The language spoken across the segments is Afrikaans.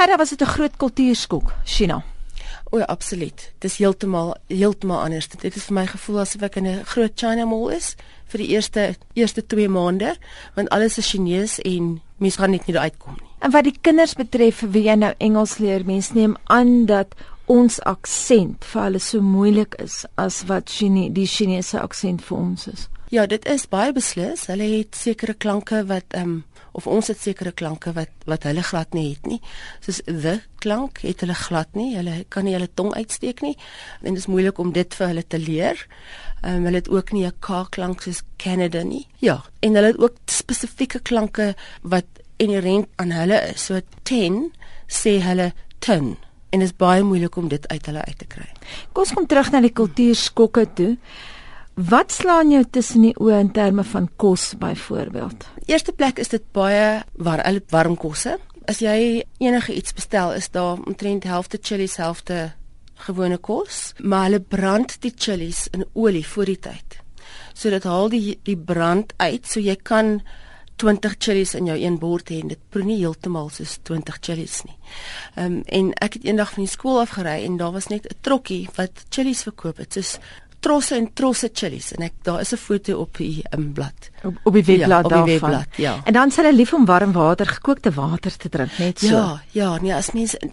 Gerda, was dit 'n groot kultuurskok, China? O, ja, absoluut. Dit is heeltemal heeltemal anders. Dit is vir my gevoel asof ek in 'n groot China Mall is vir die eerste eerste 2 maande, want alles is Chinees en mense gaan net nie daar uitkom nie. En wat die kinders betref, wie jy nou Engels leer, mense neem aan dat ons aksent vir hulle so moeilik is as wat Chine die Chinese aksent vir ons is. Ja, dit is baie beslis. Hulle het sekere klanke wat ehm um, of ons het sekere klanke wat wat hulle glad nie het nie. Soos the klank het hulle glad nie. Hulle kan nie hulle tong uitsteek nie. En dit is moeilik om dit vir hulle te leer. Ehm um, hulle het ook nie 'n k klank soos Canada nie. Ja, en hulle het ook spesifieke klanke wat inherent aan hulle is. So 10 sê hulle tin en dit is baie moeilik om dit uit hulle uit te kry. Kom ons kom terug na die kultuurskokke toe. Wat slaan jou tussen die oë in terme van kos byvoorbeeld? Eerste plek is dit baie war, hulle warm kosse. As jy enige iets bestel, is daar omtrent helfte chillies, helfte gewone kos, maar hulle brand die chillies in olie voor die tyd. So dit haal die die brand uit, so jy kan 20 chillies in jou een bord hê en dit proe nie heeltemal soos 20 chillies nie. Ehm um, en ek het eendag van die skool af gery en daar was net 'n trokkie wat chillies verkoop het. Soos trosse en trosse chillies en ek daar is 'n foto op die um, blad. Op, op die webblad ja, daarvan. Op die webblad, ja. En dan sal hulle lief om warm water, gekookte water te drink net so. Ja, ja, nee, as mens in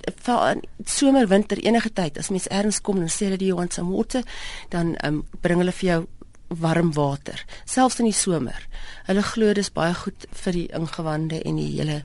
somer, winter enige tyd as mens ergens kom en sê hulle die want some water, dan um, bring hulle vir jou warm water, selfs in die somer. Hulle glo dis baie goed vir die ingewande en die hele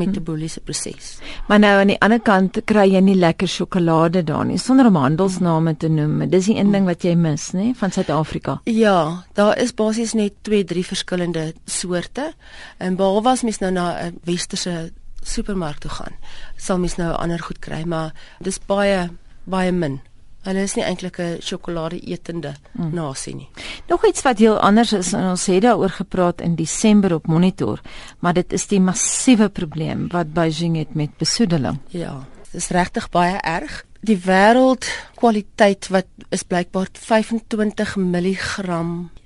metabooliese proses. Maar nou aan die ander kant kry jy nie lekker sjokolade daar nie sonder om handelsname te noem. Dis die een ding wat jy mis, nê, van Suid-Afrika. Ja, daar is basies net 2, 3 verskillende soorte. En behalwe as mens nou na 'n westerse supermark toe gaan, sal mens nou ander goed kry, maar dis baie baie min. Hulle is nie eintlik 'n sjokolade etende mm. nasie nie. Nog iets wat heel anders is en ons het daaroor gepraat in Desember op Monitor, maar dit is die massiewe probleem wat Beijing het met besoedeling. Ja, dit is regtig baie erg. Die wêreldkwaliteit wat is blykbaar 25 mg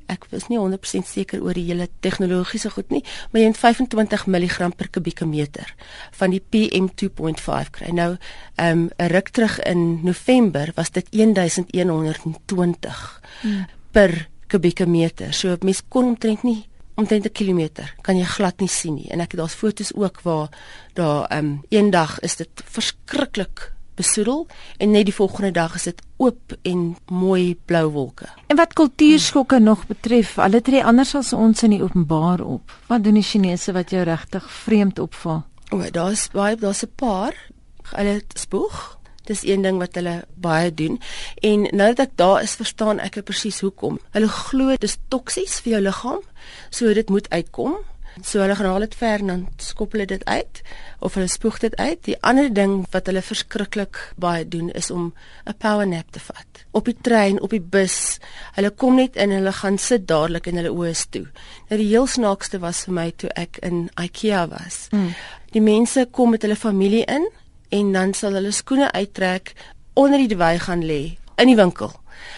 ek is nie 100% seker oor die hele tegnologiese goed nie, maar jy het 25 mg per kubieke meter van die PM2.5 kry. Nou, ehm um, 'n ruk terug in November was dit 1120 hmm. per kubieke meter. So mens kon omtrent nie omtrent 'n kilometer kan jy glad nie sien nie. En ek het daar's foto's ook waar daar ehm um, eendag is dit verskriklik besoedel en net die volgende dag is dit oop en mooi blou wolke. En wat kultuurskokke hmm. nog betref, hulle tree anders as ons in die openbaar op. Wat doen die Chinese wat jou regtig vreemd opval? O, daar's baie daar's 'n paar. Hulle spoeg. Dis een ding wat hulle baie doen. En nou dat ek daar is, verstaan ek presies hoekom. Hulle glo dis toksies vir jou liggaam, so dit moet uitkom. So hulle gaan haal dit ver en dan skop hulle dit uit of hulle spoeg dit uit. Die ander ding wat hulle verskriklik baie doen is om 'n power nap te vat. Op die trein, op die bus. Hulle kom net in en hulle gaan sit dadelik en hulle oë is toe. Nou die heel snaakste was vir my toe ek in IKEA was. Mm. Die mense kom met hulle familie in en dan sal hulle skoene uittrek onder die wy gaan lê in die winkel.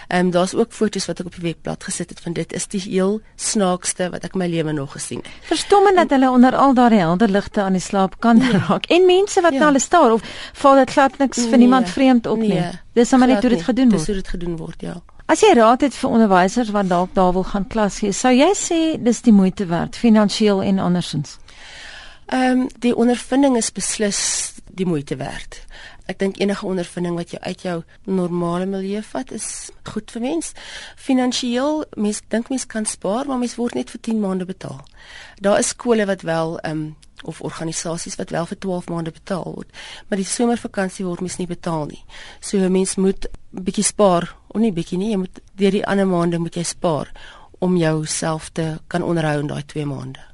Ehm um, daar's ook foto's wat ek op die webblad gesit het van dit is die heel snaakste wat ek my lewe nog gesien het. Verstommend dat hulle onder al daardie helder ligte aan die slaap kan nee. raak en mense wat ja. na hulle staar of val dit glad niks nee. vir niemand vreemd op nie. Nee. Dis sommer net hoe dit gedoen word. Dis hoe dit gedoen word, ja. As jy raad het vir onderwysers wat dalk daar wil gaan klas gee, sou jy sê dis die moeite werd finansiëel en andersins? Ehm um, die ondervinding is beslis die moeite werd ek dink enige ondervinding wat jy uit jou normale milieu vat is goed vir mens. Finansieel, mens dink mens kan spaar, maar mens word net vir 10 maande betaal. Daar is skole wat wel ehm um, of organisasies wat wel vir 12 maande betaal word, maar die somervakansie word mens nie betaal nie. So 'n mens moet bietjie spaar, of nie bietjie nie, jy moet deur die ander maande moet jy spaar om jouself te kan onderhou in daai 2 maande.